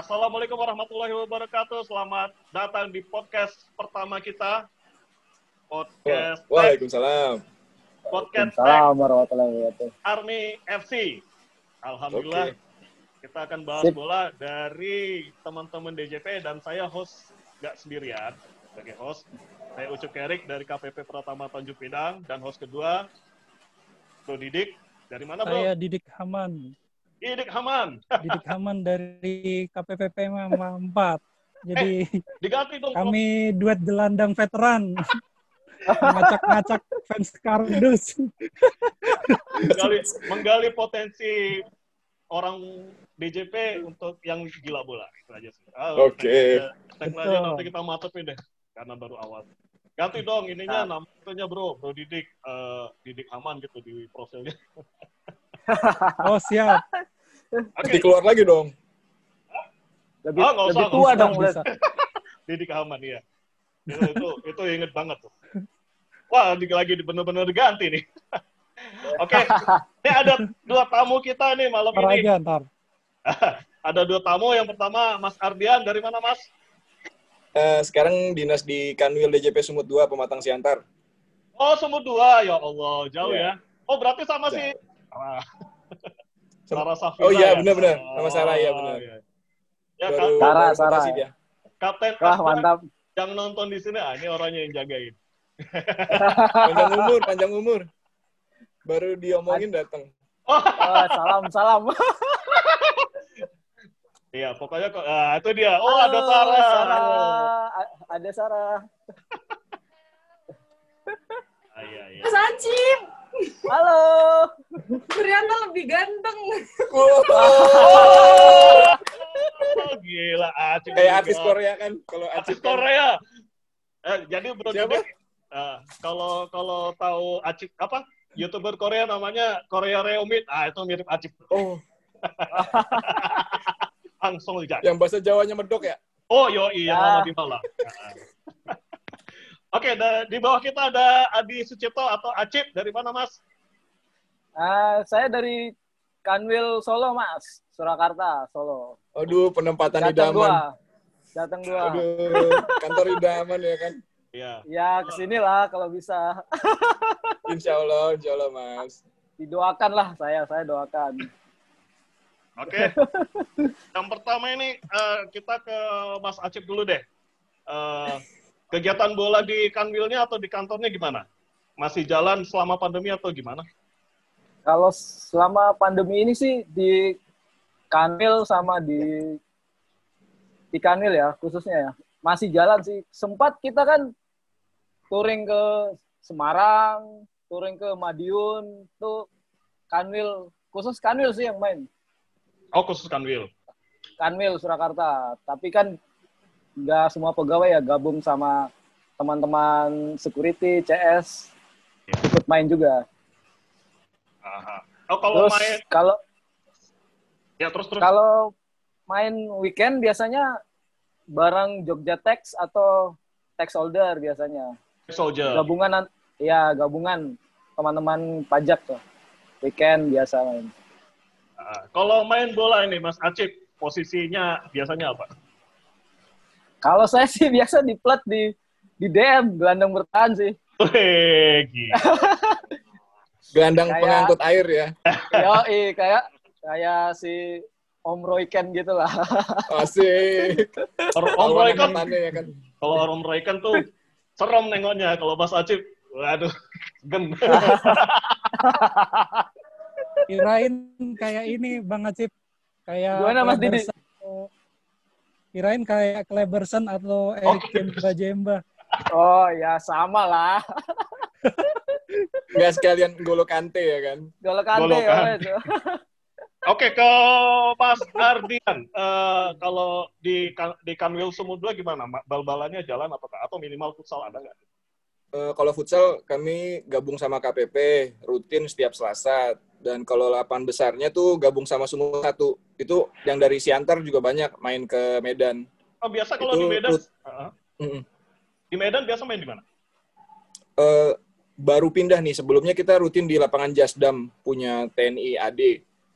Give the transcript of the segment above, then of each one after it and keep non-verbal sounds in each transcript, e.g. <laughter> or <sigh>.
Assalamualaikum warahmatullahi wabarakatuh. Selamat datang di podcast pertama kita. Podcast Tech, Waalaikumsalam. podcast Waalaikumsalam warahmatullahi wabarakatuh. Army FC. Alhamdulillah Oke. kita akan bahas Sip. bola dari teman-teman DJP dan saya host nggak sendirian sebagai host. Saya Ucup Kerik dari KPP Pratama Tanjung Pinang dan host kedua Bro Didik dari mana Bro? Saya Didik Haman. Didik Haman. Didik Haman <laughs> dari KPPP Mama 4. Jadi Diganti dong. Bro. kami duet gelandang veteran. Ngacak-ngacak fans kardus. menggali, menggali potensi orang DJP untuk yang gila bola itu aja sih. Ah, Oke. aja Betul. nanti kita mantepin deh karena baru awal. Ganti dong ininya namanya bro, bro Didik, eh, Didik Aman gitu di profilnya. <laughs> Oh siap. Oke, Nanti keluar lagi dong. Lebih, nggak usah, lebih tua usah, dong, bisa. <laughs> Bro. Didik Aman ya. Itu itu, itu inget banget tuh. Wah, lagi bener-bener diganti nih. <laughs> Oke, <laughs> ini ada dua tamu kita nih malam Ntar ini. aja ntar. Ada dua tamu. Yang pertama Mas Ardian dari mana Mas? Eh, sekarang dinas di Kanwil DJP Sumut 2, Pematang Siantar. Oh, Sumut dua. Ya Allah, jauh Iya. ya. Oh, berarti sama si Jauh. <laughs> Sarah. Sama- Sarah Safira Oh iya, ya? benar-benar. Sama Sarah, iya, Oh, benar. iya. Ya, Baru, Kak, Sarah, baru Sarah. kasih dia. Kapten Wah, mantap. yang nonton di sini, ah, ini orangnya yang jagain. <laughs> Panjang umur, panjang umur. Baru diomongin datang. Oh, salam, salam. <laughs> Iya, pokoknya kok, ah, itu dia. Oh, Halo, ada Sarah. Sarah. Ada Sarah. Ah, iya, iya. Mas Acip, Halo. ternyata lebih ganteng. Oh, gila, Acik. Kayak artis Korea kan. Kalau Artis Acip kan. Korea. Eh, jadi Bro Siapa? Eh, kalau kalau tahu Acik apa? YouTuber Korea namanya Korea Reomit. Ah, itu mirip Acik. Oh, <laughs> Langsung aja. yang bahasa Jawanya medok ya? Oh, yo iya, Ah. di Malang. Oke, da- di bawah kita ada Adi Sucipto atau Acip. Dari mana, Mas? Ah, saya dari Kanwil Solo, Mas. Surakarta, Solo. Aduh, penempatan Datang idaman. dua. Datang dua. Aduh, kantor idaman ya kan. Iya. Ya, ke sinilah kalau bisa. <laughs> Insya Allah, insya Allah mas. Didoakan lah saya, saya doakan. Oke. Yang pertama ini eh, kita ke Mas Acip dulu deh. Eh, kegiatan bola di Kanwilnya atau di kantornya gimana? Masih jalan selama pandemi atau gimana? Kalau selama pandemi ini sih di Kanwil sama di di Kanwil ya khususnya ya masih jalan sih. Sempat kita kan touring ke Semarang, touring ke Madiun, tuh Kanwil khusus Kanwil sih yang main. Oh, khusus Kanwil. Kanwil Surakarta. Tapi kan nggak semua pegawai ya gabung sama teman-teman security, CS Ya. ikut main juga. Aha. Oh, kalau Terus main kalau ya terus terus. Kalau main weekend biasanya bareng Jogja Tax atau Tax Holder biasanya. Soldier. Gabungan an- ya gabungan teman-teman pajak tuh. Weekend biasa main. Kalau main bola ini Mas Acip posisinya biasanya apa? Kalau saya sih <laughs> biasa di plat di di DM gelandang bertahan sih. Wih. Gelandang Kayak- pengangkut air ya. Yo, kayak kayak si Om Roy Ken gitu lah. <laughs> Asik. Om Lawan Roy kan angkatannya ya kan. kalau Om Roy kan tuh serem nengoknya. Kalau Mas Acip, waduh, gen. Kirain kayak ini Bang Acip. Kayak Gimana, Mas Didi? Atau- Kirain kayak Kleberson atau Eric Jemba Jemba. Oh ya sama lah. <laughs> Nggak sekalian Golo Kante ya kan. Golo Kante Golo ya, Kante. itu. <laughs> Oke ke Mas Ardian, Eh, kalau di Kan- di Kanwil Sumut 2 gimana? Ma- Bal-balannya jalan atau atau minimal futsal ada nggak? Eh, kalau futsal kami gabung sama KPP rutin setiap Selasa dan kalau lapangan besarnya tuh gabung sama Sumut satu itu yang dari Siantar juga banyak main ke Medan. Oh, biasa kalau Itu di Medan, rut-. Mm-mm. di Medan biasa main di mana? Eh, baru pindah nih sebelumnya kita rutin di lapangan Jasdam punya TNI AD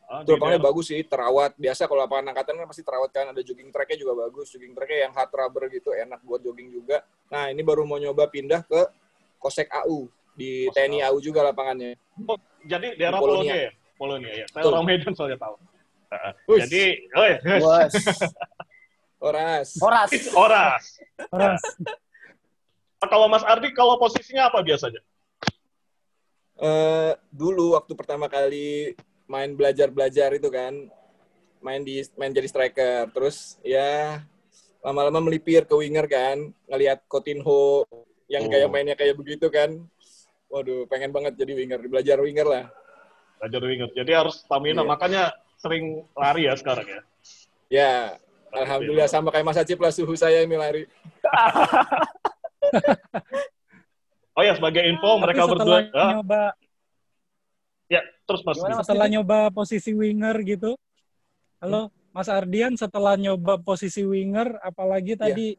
Ah, Itu di lapangannya daerah- bagus sih, terawat. Biasa kalau lapangan angkatan kan pasti terawat kan, ada jogging tracknya juga bagus. Jogging tracknya yang hard rubber gitu, enak buat jogging juga. Nah, ini baru mau nyoba pindah ke Kosek AU. Di Kosek TNI AU juga lapangannya. Oh, jadi daerah Di Polonia. Polonia ya? Polonia ya. Saya Betul. orang Medan soalnya tahu. Ah, Wih. jadi, oh ya. Oras. Horas. Oras. Horas. <laughs> Kalau Mas Ardi, kalau posisinya apa biasanya? Eh, dulu waktu pertama kali main belajar-belajar itu kan, main di main jadi striker. Terus ya lama-lama melipir ke winger kan, ngelihat Coutinho yang kayak mainnya kayak begitu kan. Waduh, pengen banget jadi winger, belajar winger lah. Belajar winger. Jadi harus stamina, Iya. makanya sering lari ya sekarang ya. Ya, alhamdulillah sama kayak Mas Acip lah suhu saya ini lari. <laughs> Oh ya, sebagai info, Tapi mereka setelah berdua... Nyoba ya, terus Mas. Gimana, setelah nyoba posisi winger gitu. Halo, Mas Ardian setelah nyoba posisi winger, apalagi tadi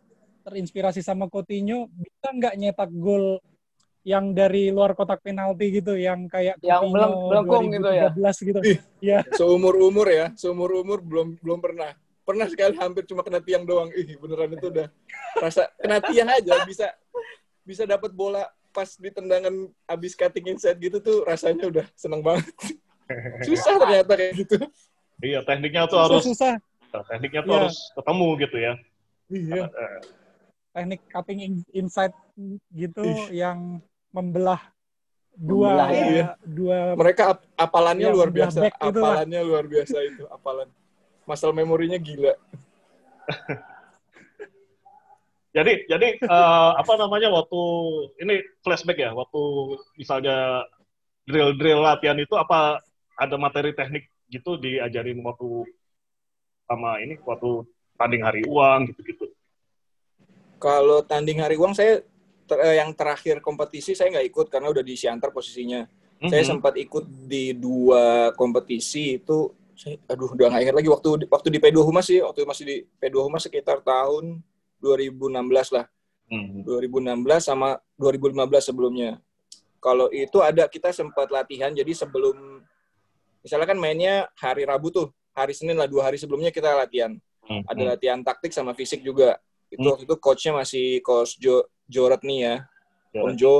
terinspirasi sama Coutinho, bisa nggak nyetak gol yang dari luar kotak penalti gitu, yang kayak Yang Coutinho melengkung gitu ya? 2013 gitu. Ih. Iya. Seumur-umur ya, seumur-umur belum belum pernah. Pernah sekali hampir cuma kena tiang doang. Ih, beneran itu udah rasa kena tiang aja bisa bisa dapat bola pas di tendangan abis cutting inside gitu tuh rasanya udah seneng banget. Susah ternyata kayak gitu. Iya, tekniknya tuh harus Susah-susah. tekniknya tuh Iya. harus ketemu gitu ya. Iya. Eh, Teknik cutting in- inside gitu Ih. yang membelah dua Membelah, iya. dua Mereka ap- apalannya Iya, luar biasa, back itu lah. apalannya luar biasa itu, apalan. Masal memorinya gila. <laughs> Jadi jadi eh, apa namanya waktu ini flashback ya, waktu misalnya drill-drill latihan itu apa ada materi teknik gitu diajarin waktu sama ini waktu tanding hari uang gitu-gitu. Kalau tanding hari uang saya ter- eh, yang terakhir kompetisi saya nggak ikut karena udah di Siantar posisinya. Saya Mhm. sempat ikut di dua kompetisi itu saya aduh udah nggak ingat lagi waktu waktu di P2 Humas sih, waktu masih di P2 Humas sekitar tahun 2016 lah. Mhm. 2016 sama 2015 sebelumnya. Kalau itu ada kita sempat latihan jadi sebelum misalnya kan mainnya hari Rabu tuh, hari Senin lah dua hari sebelumnya kita latihan. Mhm. Ada latihan taktik sama fisik juga. Itu Hmm. waktu itu coachnya masih coach Jo Joret nih ya, Joret. Om Jo.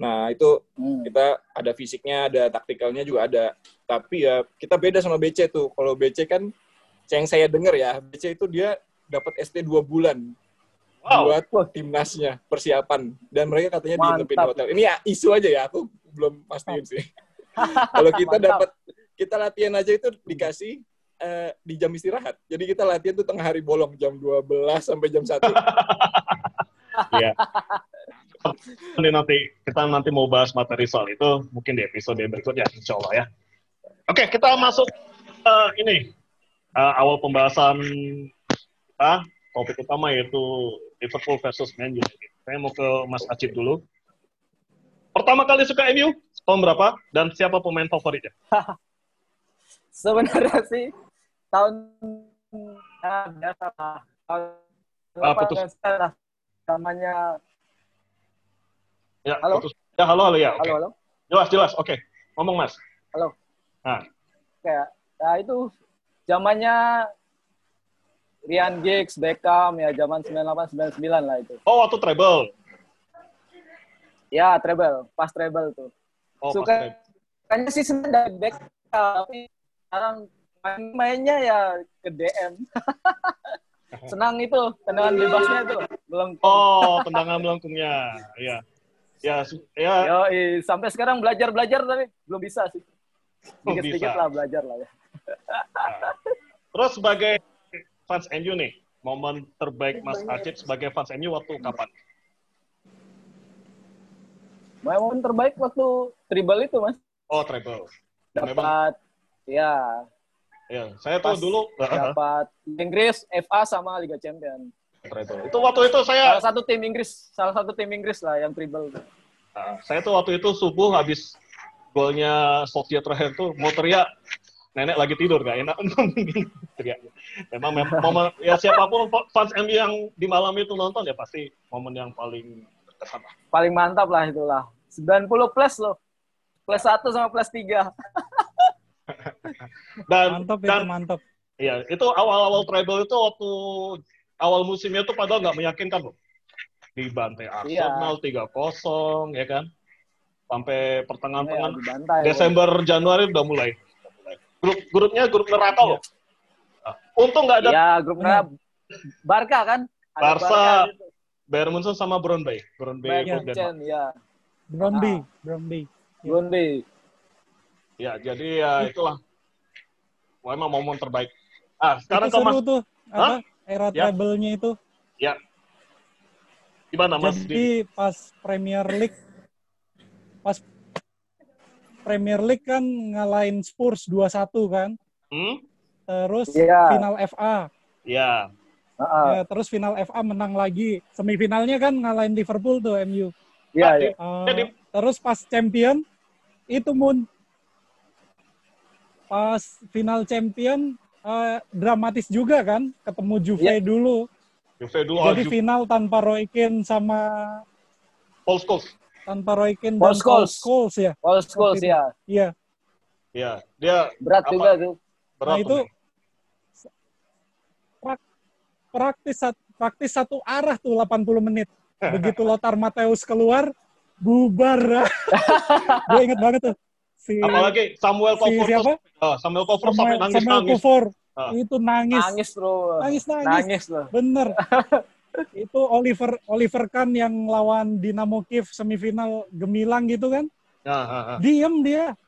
Nah itu Hmm. kita ada fisiknya, ada taktikalnya juga ada. Tapi ya kita beda sama BC tuh. Kalau BC kan yang saya dengar ya, BC itu dia dapat ST dua bulan Wow. buat timnasnya persiapan dan mereka katanya diinepin di hotel. Ini ya isu aja ya, aku belum pastiin sih. <laughs> Kalau kita dapat kita latihan aja itu dikasih eh, di jam istirahat. Jadi kita latihan tuh tengah hari bolong jam 12 sampai jam 1. <laughs> Iya. Nanti nanti kita nanti mau bahas materi soal itu mungkin di episode berikutnya insya Allah ya. Oke kita masuk eh, ini eh, awal pembahasan kita topik utama yaitu Liverpool versus Man United. Saya mau ke Mas Acip dulu. Pertama kali suka MU tahun berapa dan siapa pemain favoritnya? <laughs> Sebenarnya sih tahun ya, biasa lah. Tahun Ah, putus. lah. namanya Ya, Halo? putus. Ya halo halo ya. Oke. halo halo Jelas jelas. Oke. Ngomong Mas. kayak ya itu zamannya Ryan Giggs, Beckham ya zaman 98 99 lah itu. Oh waktu treble. Ya treble, pas treble tuh. Oh, Suka- pas treble. Kayaknya sih sebenarnya dari Beckham tapi sekarang main- mainnya ya ke DM. <laughs> Senang itu tendangan bebasnya itu belum Oh tendangan melengkungnya. Iya. Ya, ya Yo, sampai sekarang belajar-belajar tapi belum bisa sih. Sedikit-sedikit lah belajar lah ya. Terus sebagai fans MU nih, momen terbaik Mas Acip sebagai fans MU waktu kapan? Momen terbaik waktu tribal itu, Mas. Oh, treble. Dan memang, Dapat ya, ya, saya tahu Pas dulu <laughs> dapat Inggris, FA sama Liga Champion. treble. Itu waktu itu saya, Salah satu tim Inggris, salah satu tim Inggris lah yang tribal. nah, saya tuh waktu itu subuh habis golnya Sofia terakhir tuh mau teriak, nenek lagi tidur gak enak <laughs> teriak. Memang mem- momen ya siapa pun fans MU yang di malam itu nonton ya pasti momen yang paling berkesan. lah. Paling mantap lah itulah. 90 plus loh. Plus 1 sama plus 3. <laughs> Dan Mantap itu, dan mantap. Iya, itu awal-awal treble itu waktu awal musimnya tuh padahal nggak meyakinkan loh. Dibantai Arsenal 3-0 ya kan. Sampai pertengahan Iya, dibantai. Desember Januari udah mulai. Grup grupnya grup neraka loh. Nah, Untung nggak ada Iya, grup merah. Barca kan? Ada Barca, di situ. Bayern Munchen sama Brøndby. Brøndby Bayern klub Denmark. Munchen, ya. Bromby, Ah. Bromby. Brøndby. Ya, jadi ya itulah. Wah, emang momen terbaik. Ah, sekarang itu Mas tuh. Apa? Era Ya. treble-nya itu. gimana Mas? Jadi pas Premier League pas Premier League kan ngalahin Spurs 2-1 kan. Hmm? Terus Iya. final FA. Ya. Heeh. Ya, terus final FA menang lagi. Semifinalnya kan ngalahin Liverpool tuh MU. Iya, Ah, iya. di- Uh, Jadi- terus pas champion itu mun pas final champion uh, dramatis juga kan ketemu Juve Iya. dulu. Juve dulu Jadi Aju. final tanpa Roy Keane sama Paul Scholes. tanpa Roy Keane Paul dan Paul Scholes. Ya. Paul Scholes ya. Iya. Ya, dia Berat Apa? juga tuh. berat. Nah, itu tuh. praktis sat- praktis satu arah tuh 80 menit. <laughs> Begitu Lothar Matthäus keluar bubar. <laughs> Gue inget banget tuh. Si Apalagi Samuel si Kofor siapa? Ah, Samuel Kofor sampai nangis Samuel nangis. Kufur. Ah. Itu nangis. Nangis, Bro. Nangis, nangis. Nangis loh. Bener. <laughs> itu Oliver Oliver Kahn yang lawan Dinamo Kiev semifinal gemilang gitu kan. Ah, ah, ah. Diem dia.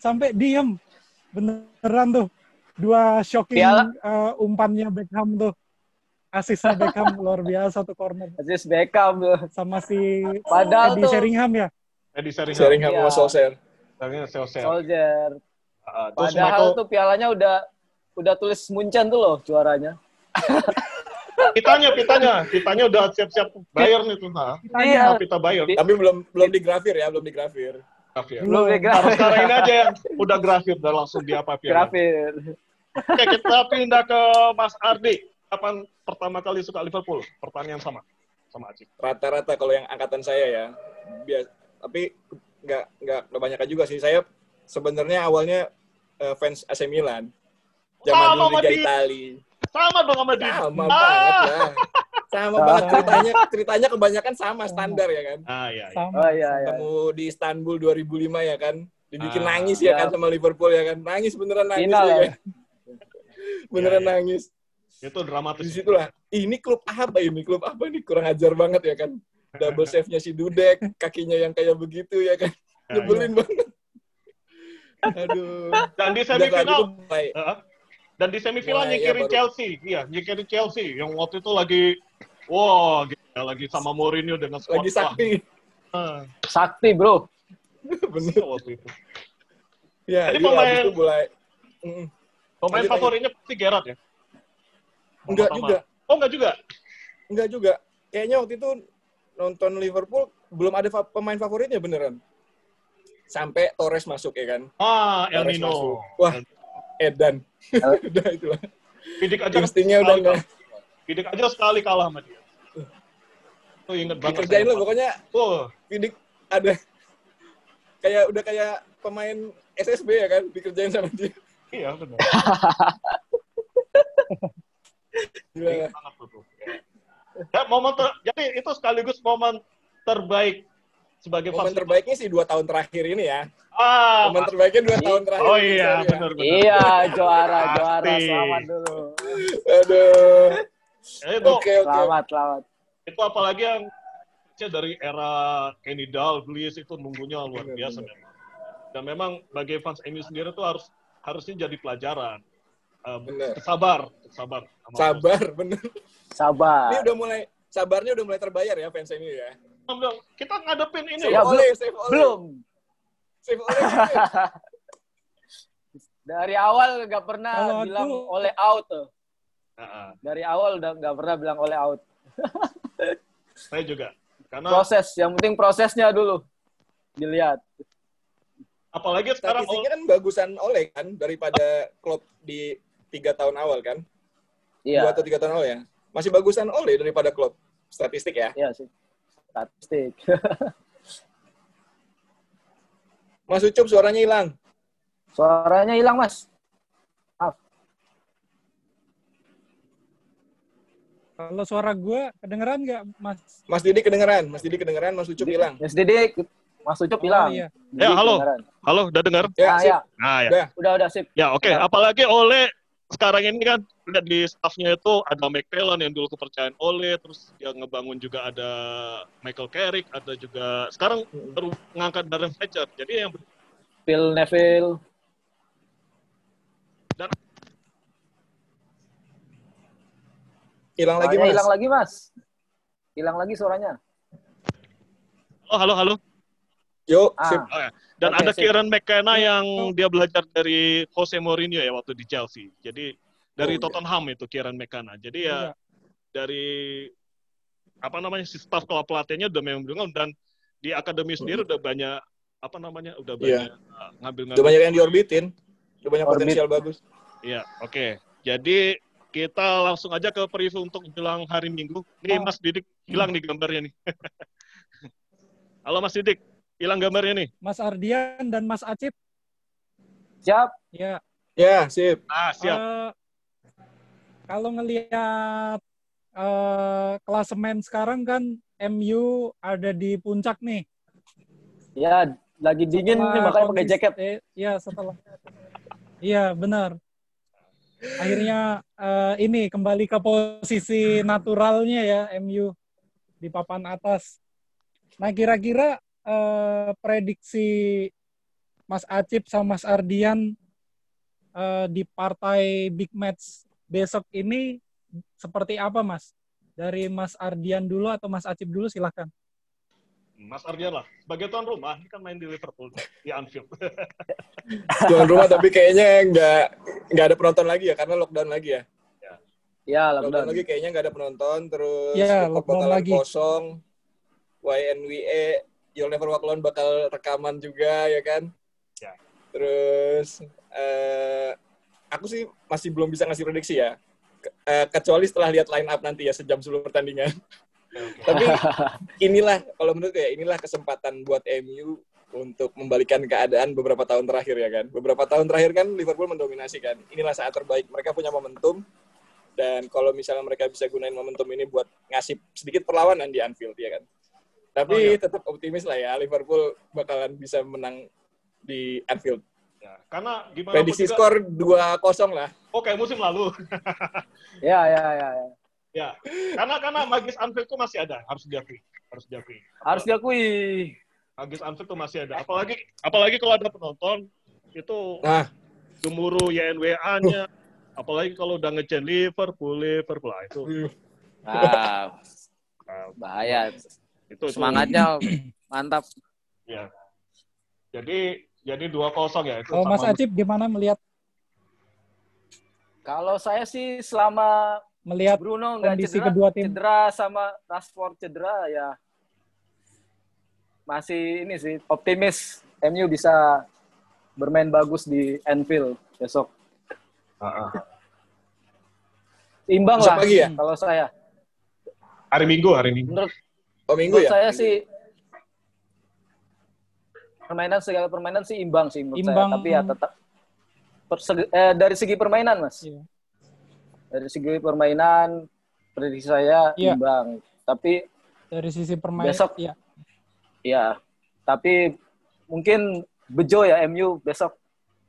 Sampai diem. Beneran tuh. Dua shocking Piala. uh, umpannya Beckham tuh. Asisnya <laughs> Beckham luar biasa tuh corner. Aziz Beckham tuh. Sama si Padahal Eddie tuh Sheringham ya. Eddie Sheringham. Sheringham Iya. sama Solskjaer. Sheringham, Solskjaer. Soldier. Ah, terus Padahal Michael, tuh pialanya udah udah tulis Munchen tuh loh juaranya. <laughs> pitanya, pitanya, pitanya udah siap-siap Bayern itu. Nah, Iya. pita Bayern. Di- Tapi belum belum digrafir ya, belum digrafir. Grafir. Belum Baru sekarang ini aja yang udah grafir, udah langsung di apa grafir. Oke, kita pindah ke Mas Ardi. Kapan pertama kali suka Liverpool? Pertanyaan sama. Sama Acik. Rata-rata kalau yang angkatan saya ya. Bias, tapi nggak nggak kebanyakan juga sih. Saya sebenarnya awalnya eh, fans AC Milan. Zaman Sama dulu Liga di- Itali. Sama dong sama Didi. Sama Ah. banget lah. Sama Ah. <laughs> banget ceritanya. Ceritanya kebanyakan sama standar ya kan. Ah, iya, iya. Sama. Oh iya iya. Ketemu di Istanbul 2005 ya kan. Dibikin Ah. nangis ya Iya. kan sama Liverpool ya kan. Nangis beneran nangis Final ya ya. <laughs> kan. Beneran Iya, iya. nangis. Itu Di dramatis. situlah. Ini klub apa ini? Klub apa ini? Kurang ajar banget ya kan. Double save-nya si Dudek, kakinya yang kayak begitu ya kan. Ya, Nyebelin banget. Aduh. Dan di semifinal, mulai Heeh. dan di semifinal Mulai, nyingkirin ya, baru. Chelsea. Iya, nyingkirin Chelsea. Yang waktu itu lagi, wah, gila, lagi sama Mourinho dengan squad. lagi sakti. Wah, Sakti, Bro. Bener. ah, waktu itu. Ya, Jadi iya, pemain- itu mulai. Mm, Pemain Lanjut, favoritnya pasti Gerrard ya? Enggak Pertama. juga. Oh, enggak juga? Enggak juga. Kayaknya waktu itu nonton Liverpool belum ada fa- pemain favoritnya beneran. Sampai Torres masuk ya kan. Ah, El Torres Nino. masuk. Wah, Edan. <laughs> udah itulah. Pidik aja Instingnya udah enggak. Pidik aja sekali kalah sama dia. Tuh inget banget. Dikerjain saya. lo pokoknya Oh, Fidik ada <laughs> kayak udah kayak pemain SSB ya kan dikerjain sama dia. iya benar. <laughs> Gila. Ingat banget tuh. tuh. Ya, momen ter- jadi itu sekaligus momen terbaik sebagai Momen fasilitas. terbaiknya sih dua tahun terakhir ini ya. Ah, Momen terbaiknya dua tahun terakhir. oh ini, iya, ya. benar benar. Iya, juara, Pasti. juara. Selamat dulu. Aduh. Ya, itu Oke oke. Selamat, selamat. itu apalagi yang ya, dari era Kenny Dalglish itu nunggunya luar biasa benar. memang. Dan memang bagi fans MU sendiri tuh harus harusnya jadi pelajaran. Benar. sabar, sabar. sama Sabar bener. Ini Sabar. udah mulai sabarnya udah mulai terbayar ya fans ini ya. Bilang, Kita ngadepin ini Save Ya, oleh, save oleh. Belum. Save oleh. <laughs> Dari awal nggak pernah aku- bilang oleh out. tuh. Nah, Dari awal udah nggak pernah bilang oleh out. <laughs> saya juga. Karena Proses, yang penting prosesnya dulu dilihat. apalagi sekarang Statistiknya kan bagusan oleh kan daripada klub di tiga tahun awal kan. Dua Iya, atau tiga tahun awal ya. Masih bagusan oleh daripada klub. Statistik ya. iya sih. Statistik. <laughs> Mas Ucup suaranya hilang. Suaranya hilang, Mas. Maaf. Kalau suara gue kedengeran nggak, Mas? Mas Didi kedengeran, Mas Didi kedengeran, Mas Ucup hilang. Mas Didi, Mas Ucup Oh, hilang. iya. Didi Ya, halo. kedengeran. Halo, udah dengar? Ya, Ah, sip. ya. Nah, ya. Udah. Udah, udah, sip. Ya, oke. Ya. Apalagi Ole sekarang ini kan lihat di staffnya itu ada McPhillan yang dulu kepercayaan Ole, terus dia ngebangun juga ada Michael Carrick, ada juga sekarang baru ngangkat Darren Fletcher. Jadi yang Phil Neville. Hilang lagi, Mas. hilang lagi, Mas. Hilang lagi suaranya. Oh, halo, halo. Yuk, Ah. sip. Oh, ya. Dan Oke, ada sip. Kieran McKenna yang dia belajar dari Jose Mourinho ya waktu di Chelsea. Jadi dari Oh, iya. Tottenham itu Kieran McKenna. Jadi ya Iya. dari apa namanya si staff klub pelatihnya udah memang bilang dan di akademi sendiri udah banyak apa namanya udah Hmm. Iya. banyak uh, ngambil-ngambil. Udah banyak yang diorbitin. Udah banyak Orbit. potensial bagus. Iya, oke. Jadi kita langsung aja ke preview untuk jelang hari Minggu. Nih Oh. Mas Didik hilang nih gambarnya nih. <laughs> Halo Mas Didik, hilang gambarnya nih. Mas Ardian dan Mas Acip. Siap. Ya, Ya, sip. Ah, siap. eh, kalau ngelihat eh, klasemen sekarang kan MU ada di puncak nih. Ya, lagi dingin nih Setelah makanya pakai jaket. eh, Iya, setelah. Iya, benar. Akhirnya eh, ini kembali ke posisi naturalnya ya MU di papan atas. Nah, kira-kira eh, prediksi Mas Acip sama Mas Ardian eh, di partai big match besok ini seperti apa, Mas? Dari Mas Ardian dulu atau Mas Acip dulu silahkan. Mas Ardian lah, sebagai tuan rumah, ini kan main di Liverpool, di Anfield. <laughs> Tuan rumah tapi kayaknya nggak nggak ada penonton lagi ya karena lockdown lagi ya. Ya, Lockdown lockdown. lagi kayaknya nggak ada penonton terus tetap lockdown lagi. kosong. YNWA You'll Never Walk Alone bakal rekaman juga ya kan. Ya. Terus eh aku sih masih belum bisa ngasih prediksi ya. Ke- eh, kecuali setelah lihat line up nanti ya sejam sebelum pertandingan. Tapi <laughs> inilah kalau menurut ya inilah kesempatan buat MU untuk membalikan keadaan beberapa tahun terakhir ya kan. Beberapa tahun terakhir kan Liverpool mendominasi kan. Inilah saat terbaik mereka punya momentum dan kalau misalnya mereka bisa gunain momentum ini buat ngasih sedikit perlawanan di Anfield ya kan. Tapi Oh, iya. tetap optimis lah ya Liverpool bakalan bisa menang di Anfield. Ya, karena gimana Prediksi juga, skor 2-0 lah. oh kayak musim lalu. <laughs> Ya, ya, ya, ya. ya, karena karena magis Anfield itu masih ada, harus diakui, harus diakui. Harus diakui. Magis Anfield itu masih ada. Apalagi apalagi kalau ada penonton itu Nah, gemuruh YNWA-nya. Apalagi kalau udah ngecen Liverpool, Liverpool ah, itu Ah, ah, bahaya. itu itu. Semangatnya mantap. Ya. Jadi jadi 2-0 ya itu. Kalau Mas Acip gimana melihat Kalau saya sih selama melihat Bruno nggak kondisi cedera, kedua tim? cedera sama Rashford cedera ya masih ini sih optimis MU bisa bermain bagus di Anfield besok. Ah. Imbang Besok lah pagi ya? kalau saya. Hari Minggu, hari Minggu. Menurut, oh minggu menurut ya? saya sih permainan segala permainan sih imbang sih menurut Imbang. saya. Tapi ya tetap persegi- eh, dari segi permainan mas. Iya. Dari segi permainan prediksi saya Iya. imbang. Tapi dari sisi permainan? Besok. ya. Ya, tapi mungkin bejo ya MU besok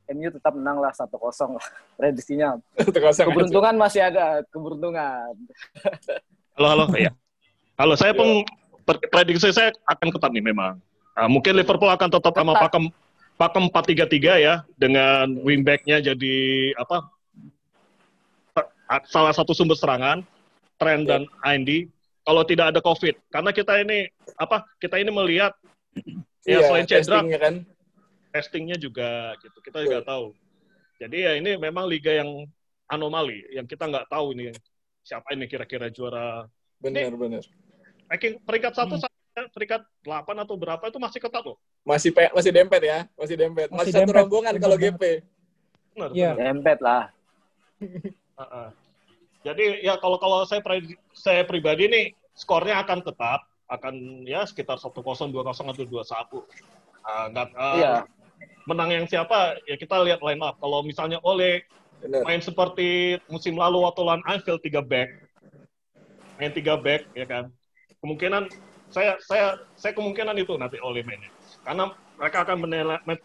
MU tetap menang lah 1-0 lah <laughs> prediksinya. 1-0 aja. Keberuntungan masih ada, keberuntungan. <laughs> Halo, halo. Iya. Halo, saya pun per- prediksi saya akan ketat nih memang. Ah, mungkin Liverpool akan tetap sama pakem pakem 4-3-3 ya dengan wingback-nya jadi apa? Salah satu sumber serangan Trent dan Andy kalau tidak ada Covid. Karena kita ini apa? Kita ini melihat ya Iya, selain cedera testingnya kan. testingnya juga gitu. Kita juga tahu. Jadi ya ini memang liga yang anomali yang kita nggak tahu ini siapa ini kira-kira juara Benar, benar. ranking peringkat satu Hmm. Peringkat 8 atau berapa itu masih ketat loh. Masih pe masih dempet ya, masih dempet. Masih, Masih satu dempet, rombongan kalau. GP. Benar. Iya. benar. Dempet lah. <laughs> Heeh. Jadi ya kalau kalau saya pri- saya pribadi nih skornya akan tetap akan ya sekitar 1-0, 2-0 atau 2-1. Ah, nggak- ah, Iya. menang yang siapa ya kita lihat line up. Kalau misalnya Ole Benar. main seperti musim lalu waktu lawan Anfield tiga back, main tiga back ya kan. Kemungkinan saya saya saya kemungkinan itu nanti Ole mainnya. Karena mereka akan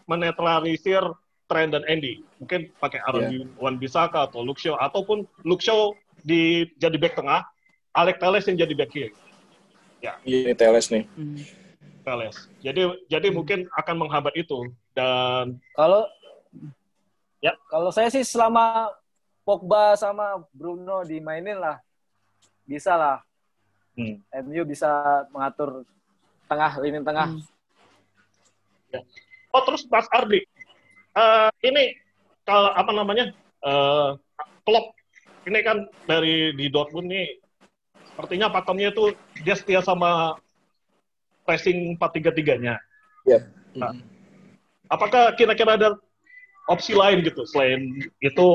menetralisir Trent dan Andy. Mungkin pakai Aaron Wan Bisaka atau Luke Shaw ataupun Luke Shaw di jadi back tengah, Alex Telles yang jadi back kiri. Iya, ini Teles nih. Hmm. Telles. Jadi jadi mungkin akan menghambat itu dan Kalau Ya. Kalau saya sih selama Pogba sama Bruno dimainin lah, bisa lah. Hmm. MU bisa mengatur tengah lini tengah. Hmm. Oh terus Mas Ardi, Eh, ini kalau apa namanya eh Klopp ini kan dari di Dortmund nih, sepertinya pakemnya itu dia setia sama pressing 4-3-3-nya. Iya. Nah, apakah kira-kira ada opsi lain gitu selain itu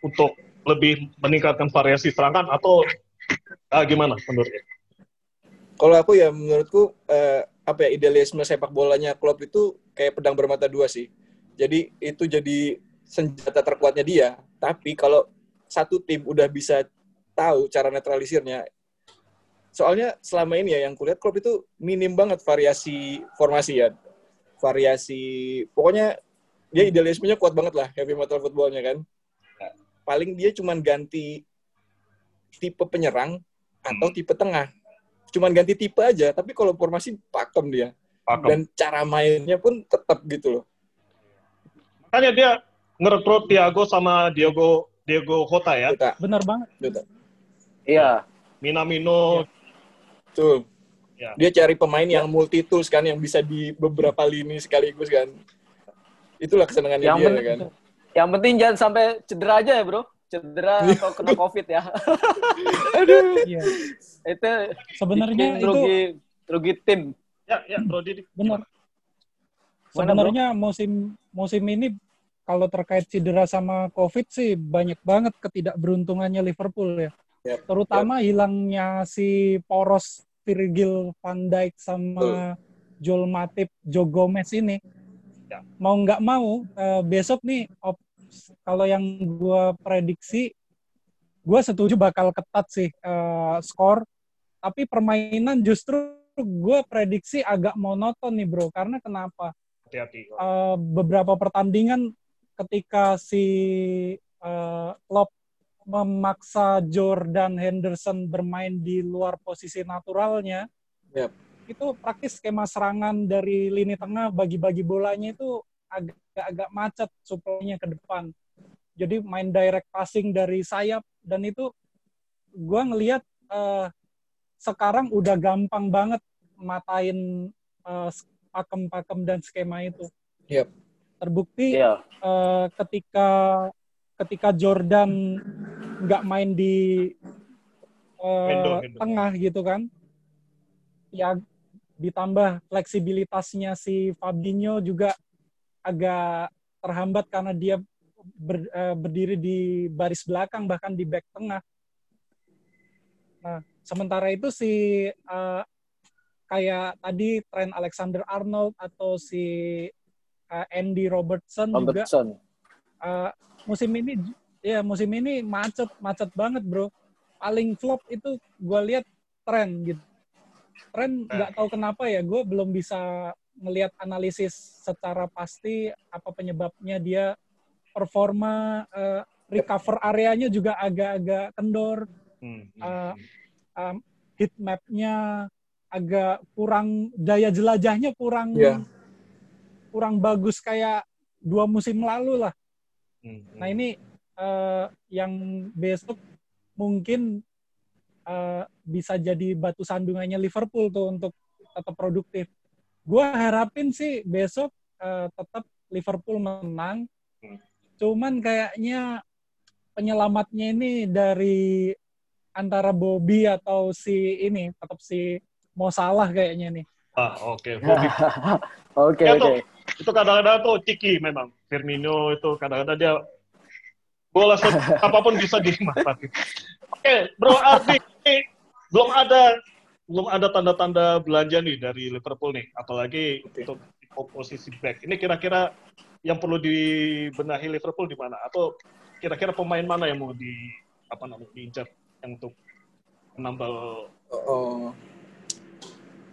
untuk lebih meningkatkan variasi serangan atau ah, gimana menurutnya? Kalau aku ya menurutku eh, apa ya idealisme sepak bolanya Klopp itu kayak pedang bermata dua sih. Jadi itu jadi senjata terkuatnya dia. Tapi kalau satu tim udah bisa tahu cara netralisirnya, soalnya selama ini ya yang kulihat Klopp itu minim banget variasi formasi ya, variasi pokoknya dia idealismenya kuat banget lah heavy metal footballnya kan. Paling dia cuman ganti tipe penyerang atau tipe tengah cuman ganti tipe aja tapi kalau formasi pakem dia Pakem. dan cara mainnya pun tetap gitu loh Makanya dia ngerekrut Thiago sama Diego Diego Jota ya, kita Benar banget. Iya. Minamino tuh Ya. dia cari pemain yang multi tools kan yang bisa di beberapa lini sekaligus kan itulah kesenangannya Yang dia penting- kan Yang penting jangan sampai cedera aja ya, Bro. Cedera atau kena Covid ya. <laughs> Iya. itu Sebenarnya itu rugi rugi tim. Ya, ya, Bro Didi. benar. Sebenarnya musim musim ini kalau terkait cedera sama COVID sih banyak banget ketidakberuntungannya Liverpool ya. Yap, Terutama hilangnya si poros Virgil van Dijk sama Joel Matip, Joe Gomez ini. Ya. Mau nggak mau eh, besok nih op- kalau yang gua prediksi gua setuju bakal ketat sih eh, skor tapi permainan justru gue prediksi agak monoton nih bro karena kenapa Hati-hati. Eh, beberapa pertandingan ketika si eh, Klopp memaksa Jordan Henderson bermain di luar posisi naturalnya Yap. itu praktis skema serangan dari lini tengah bagi-bagi bolanya itu agak-agak macet supply-nya ke depan jadi main direct passing dari sayap dan itu gue ngelihat eh, sekarang udah gampang banget matain eh, pakem-pakem dan skema itu. Yap. Terbukti Iya. eh, ketika ketika Jordan nggak main di eh, Hendo, Hendo. tengah gitu kan, ya ditambah fleksibilitasnya si Fabinho juga agak terhambat karena dia ber- eh, berdiri di baris belakang bahkan di back tengah. Nah, sementara itu si eh, kayak tadi Trent Alexander Arnold atau si eh, Andy Robertson, juga Robertson. eh, musim ini ya musim ini macet macet banget bro. Paling flop itu gue lihat Trent gitu. Trent nggak tahu kenapa ya gue belum bisa ngelihat analisis secara pasti apa penyebabnya dia performa eh, recover areanya juga agak-agak kendor Hmm. eh, um, heat map-nya agak kurang daya jelajahnya kurang Iya. kurang bagus kayak dua musim lalu lah. Hmm. Nah ini eh, yang besok mungkin eh, bisa jadi batu sandungannya Liverpool tuh untuk tetap produktif. Gua harapin sih besok eh, tetap Liverpool menang. Hmm. Cuman kayaknya penyelamatnya ini dari antara Bobby atau si ini tetap si Mo Salah kayaknya nih. Ah, oke. Bobby. <laughs> Oke, Ya, oke. tuh. Itu kadang-kadang tuh ciki memang. Firmino itu kadang-kadang dia bola <laughs> apa pun bisa dimanfaatkan. Oke, Bro Ardi, belum ada belum ada tanda-tanda belanja nih dari Liverpool nih, apalagi untuk posisi back. Ini kira-kira yang perlu dibenahi Liverpool di mana? Atau kira-kira pemain mana yang mau di apa namanya diincar yang untuk menambal Oh.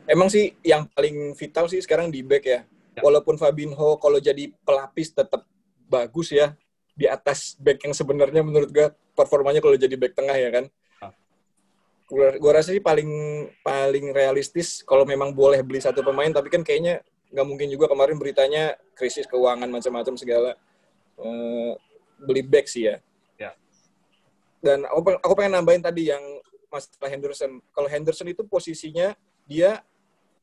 Emang sih yang paling vital sih sekarang di back ya. Ya. Walaupun Fabinho kalau jadi pelapis tetap bagus ya di atas back yang sebenarnya menurut gue performanya kalau jadi back tengah ya kan. Gua rasa sih paling paling realistis kalau memang boleh beli satu pemain tapi kan kayaknya nggak mungkin juga kemarin beritanya krisis keuangan macam-macam segala Eh, beli back sih ya. Ya. Dan aku, aku pengen nambahin tadi yang masalah Henderson. Kalau Henderson itu posisinya dia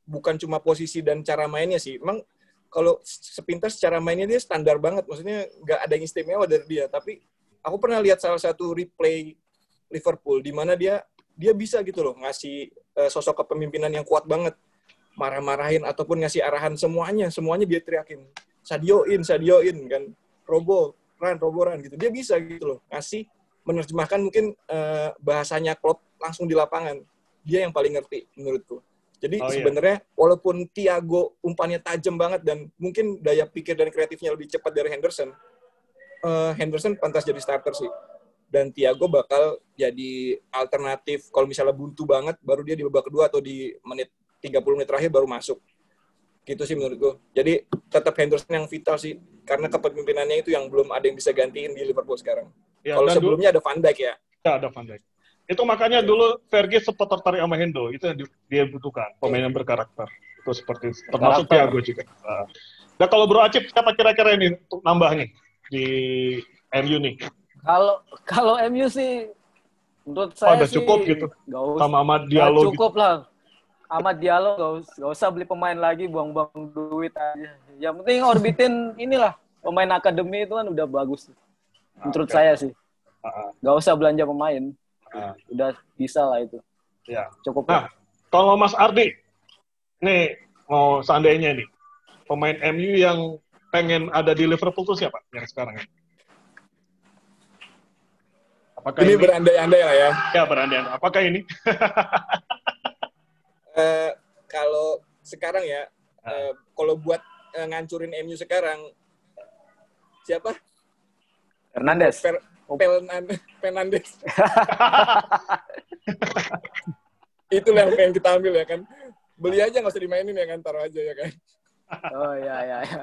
bukan cuma posisi dan cara mainnya sih. Emang kalau sepintas cara mainnya dia standar banget. Maksudnya nggak ada yang istimewa dari dia. Tapi aku pernah lihat salah satu replay Liverpool di mana dia dia bisa gitu loh ngasih eh, sosok kepemimpinan yang kuat banget. Marah-marahin ataupun ngasih arahan semuanya, semuanya dia teriakin. Sadio in, Sadio in kan. Robo, Ran, Robo, Ran gitu. Dia bisa gitu loh ngasih menerjemahkan mungkin eh, bahasanya Klopp langsung di lapangan. Dia yang paling ngerti menurutku. Jadi Oh, iya. sebenarnya walaupun Thiago umpannya tajam banget dan mungkin daya pikir dan kreatifnya lebih cepat dari Henderson, eh, Henderson pantas jadi starter sih. Dan Thiago bakal jadi alternatif kalau misalnya buntu banget, baru dia di babak kedua atau di menit 30 menit terakhir baru masuk. Gitu sih menurut gue. Jadi tetap Henderson yang vital sih. Karena kepemimpinannya itu yang belum ada yang bisa gantiin di Liverpool sekarang. ya kalau dan dulu sebelumnya ada Van Dijk ya. ya, ada Van Dijk. Itu makanya dulu Fergie sempat tertarik sama Hendo. Itu yang di- dia butuhkan, pemain yang berkarakter. Itu seperti termasuk. Thiago juga. Nah, Nah, kalau Bro Acip siapa kira-kira ini untuk nambah nih di MU nih? Kalau kalau MU sih menurut Oh, saya udah sih cukup gitu. nggak usah Sama Ahmad Diallo gitu. cukup lah. Ahmad Diallo nggak us- nggak usah beli pemain lagi buang-buang duit aja. Yang penting orbitin <laughs> inilah pemain akademi itu kan udah bagus. Menurut oke. saya sih Ah, nggak usah belanja pemain. ah, Udah bisa lah itu. ya. Cukup Nah, lah. kalau Mas Ardi, nih mau seandainya nih pemain MU yang pengen ada di Liverpool tuh siapa yang sekarang ini? Apakah Ini ini, berandai-andai lah ya. ya berandai? Apakah ini? <laughs> Eh, kalau sekarang ya, eh, kalau buat eh, ngancurin MU sekarang, siapa? Hernandez. Per, Pelnan, Fernandes. <laughs> Itulah yang pengen kita ambil ya kan. Beli aja nggak usah dimainin ya kan, taruh aja ya kan. Oh iya iya. iya.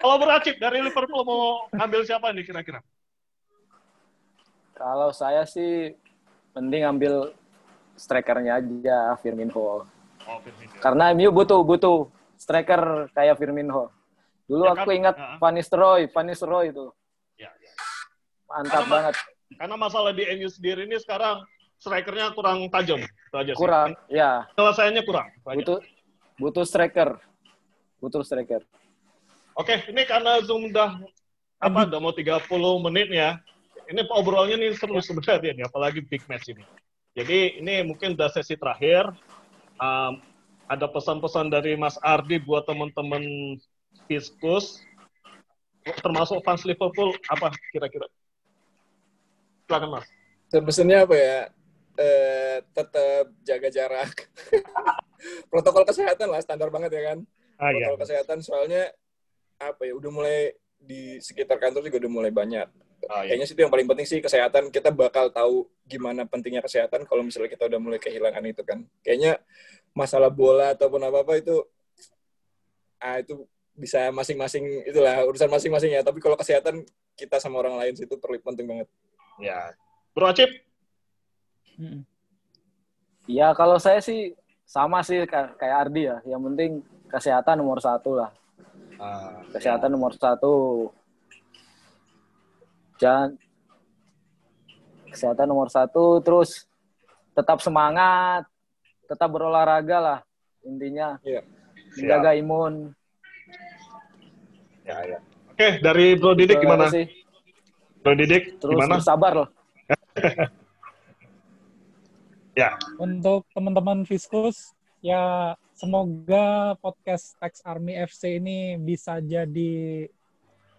Kalau beracip dari Liverpool mau ambil siapa nih kira-kira? Kalau saya sih mending ambil strikernya aja Firmino. Oh, Firmino. Karena MU butuh butuh striker kayak Firmino. Dulu Ya aku kan? ingat Heeh. Van Nistelrooy, Van Nistelrooy itu Ya, ya. mantap Karena- banget. Karena masalah di MU sendiri ini sekarang strikernya kurang tajam. Aja sih. Kurang, ya Penyelesaiannya kurang. Butuh butuh striker, butuh striker. Oke, ini karena Zoom udah apa udah mau 30 menit ya. Ini obrolnya nih seru sebenarnya nih, apalagi big match ini. Jadi ini mungkin udah sesi terakhir. Um, ada pesan-pesan dari Mas Ardi buat teman-teman Fiskus, termasuk fans Liverpool, apa kira-kira? Silakan Mas. Pesannya apa ya? Eh, tetap jaga jarak. <laughs> Protokol kesehatan lah, standar banget ya kan. Ah, iya. Protokol kesehatan soalnya apa ya? Udah mulai di sekitar kantor juga udah mulai banyak. Ah, iya. Kayaknya sih itu yang paling penting sih kesehatan. Kita bakal tahu gimana pentingnya kesehatan kalau misalnya kita udah mulai kehilangan itu kan. Kayaknya masalah bola ataupun apa-apa itu ah itu bisa masing-masing itulah urusan masing-masing ya. Tapi kalau kesehatan kita sama orang lain sih itu perlu penting banget. Ya. Bro Acip, Mm-mm. Ya kalau saya sih sama sih ka- kayak Ardi ya. Yang penting kesehatan nomor satu lah. Ah, Kesehatan nomor satu. Jangan kesehatan nomor satu. Terus tetap semangat, tetap berolahraga lah intinya. Iya. Menjaga imun. ya, ya. Oke, dari Bro Didik gimana? sih. Bro Didik Terus gimana? bersabar loh. <laughs> Ya. Untuk teman-teman Fiskus, ya semoga podcast Tax Army FC ini bisa jadi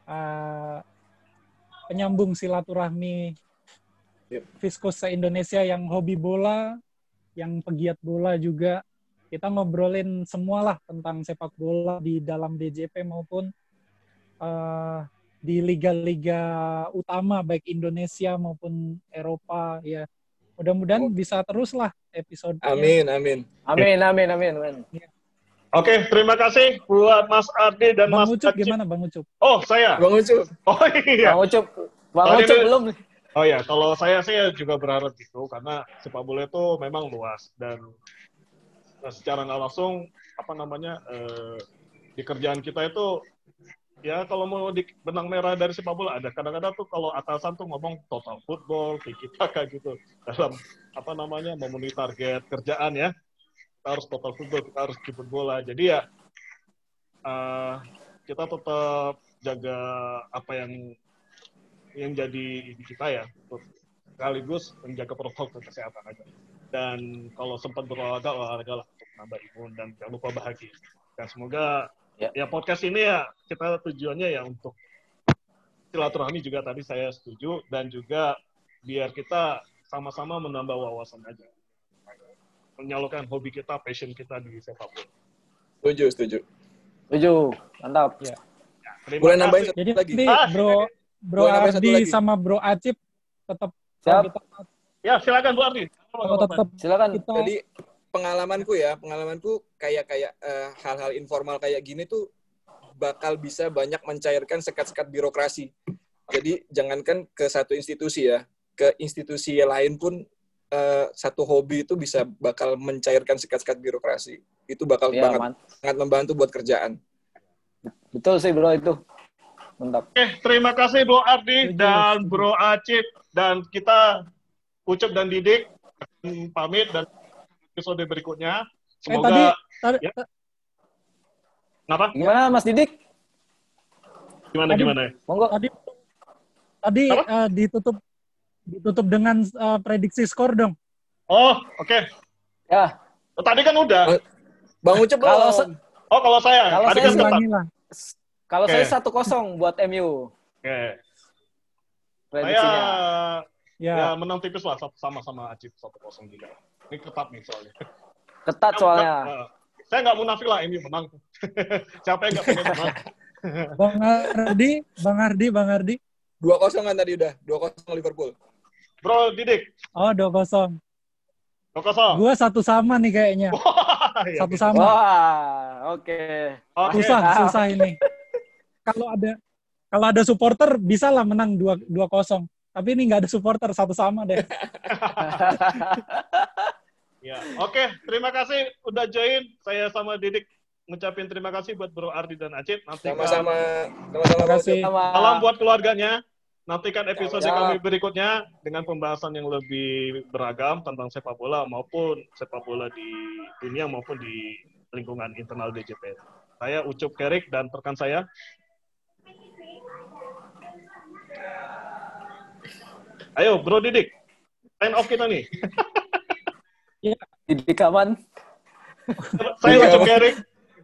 uh, penyambung silaturahmi Yep. Fiskus se-Indonesia yang hobi bola, yang pegiat bola juga. Kita ngobrolin semualah tentang sepak bola di dalam DJP maupun eh, di liga-liga utama baik Indonesia maupun Eropa ya. Mudah-mudahan bisa terus lah episode. Amin, amin. Amin, amin, amin, amin. Oke, terima kasih buat Mas Ardi dan Bang Mas Ucup Acip. gimana Bang Ucup? Oh, saya. Bang Ucup. Oh iya. Bang Ucup, Bang Oh, ini- Ucup belum. Oh ya, kalau saya sih juga berharap gitu karena sepak bola itu memang luas dan eh, secara nggak langsung apa namanya eh, di kerjaan kita itu ya kalau mau di benang merah dari sepak bola ada kadang-kadang tuh kalau atasan tuh ngomong total football tiki taka gitu dalam apa namanya memenuhi target kerjaan ya kita harus total football kita harus jemput bola jadi ya eh, kita tetap jaga apa yang yang jadi kita ya sekaligus menjaga protokol kesehatan aja. Dan kalau sempat berolahraga olahraga lah untuk menambah imun dan jangan lupa bahagia. Dan semoga Ya. ya, podcast ini ya kita tujuannya ya untuk silaturahmi juga tadi saya setuju. Dan juga biar kita sama-sama menambah wawasan aja menyalurkan hobi kita passion kita di sepak bola Setuju, setuju. Tujuh, mantap. Ya. terima Boleh nambahin satu Jadi lagi? nanti Ah, Bro Bro Ardi sama Bro Acip tetap Siap. kita ya silakan Bu Ardi kalau tetap Silakan. kita Jadi pengalamanku ya, pengalamanku kayak kayak eh, hal-hal informal kayak gini tuh bakal bisa banyak mencairkan sekat-sekat birokrasi. Jadi jangankan ke satu institusi ya, ke institusi lain pun eh, satu hobi itu bisa bakal mencairkan sekat-sekat birokrasi. Itu bakal Ya, banget man. sangat membantu buat kerjaan. Betul sih bro itu. Mantap. Oke, terima kasih Bro Ardi dan. Bro Acip dan kita Ucup dan Didik pamit dan episode berikutnya. eh Semoga tadi tadi, Ya. kenapa? Gimana Mas Didik? Gimana Tadi- gimana? Monggo. tadi tadi Apa? eh, ditutup ditutup dengan eh, prediksi skor dong. Oh, oke. Ya, Oh, tadi kan udah. Bang Ucup Kalau Oh, kalau saya Kalau tadi saya kan lah. kalau Oke. saya satu kosong buat MU Oke. Saya prediksinya. ya Ya, menang tipis lah satu- sama-sama Acip 1-0 juga. Ini ketat nih soalnya. Ketat soalnya. Eh, saya nggak munafik lah MU menang. <laughs> Siapa yang nggak pengen menang? Bang Ardi, Bang Ardi, Bang Ardi. Dua kosong kan tadi udah, dua kosong Liverpool. Bro Didik, Oh, 2-0. 2-0. Gua satu sama nih kayaknya. <laughs> Wah, ya. Satu sama. Wah, oke. Oke. Susah, susah ini. Kalau ada kalau ada supporter bisa lah menang 2 2-0. Tapi ini nggak ada supporter satu sama deh. <laughs> Ya, oke. Terima kasih udah join. Saya sama Didik ngucapin terima kasih buat Bro Ardi dan Acip. Nanti Sama-sama. Sama-sama. Terima kasih. Salam buat keluarganya. Nantikan episode Siap. kami berikutnya dengan pembahasan yang lebih beragam tentang sepak bola maupun sepak bola di dunia maupun di lingkungan internal DJP. Saya Ucup Kerik dan rekan saya. Ayo, Bro Didik. Sign off kita nih. <laughs> Didik aman. Saya Ucup? Kerik.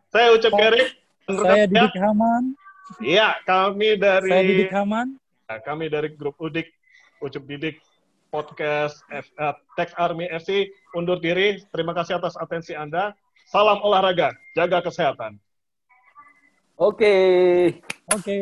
Saya Ucup Kerik. Dan rekan Saya Didik Haman. Iya, kami dari Saya Didik Haman. Nah, kami dari grup Udik, Ucup Didik, podcast F, eh, Tech Army FC undur diri. Terima kasih atas atensi Anda. Salam olahraga, jaga kesehatan. Oke. Oke.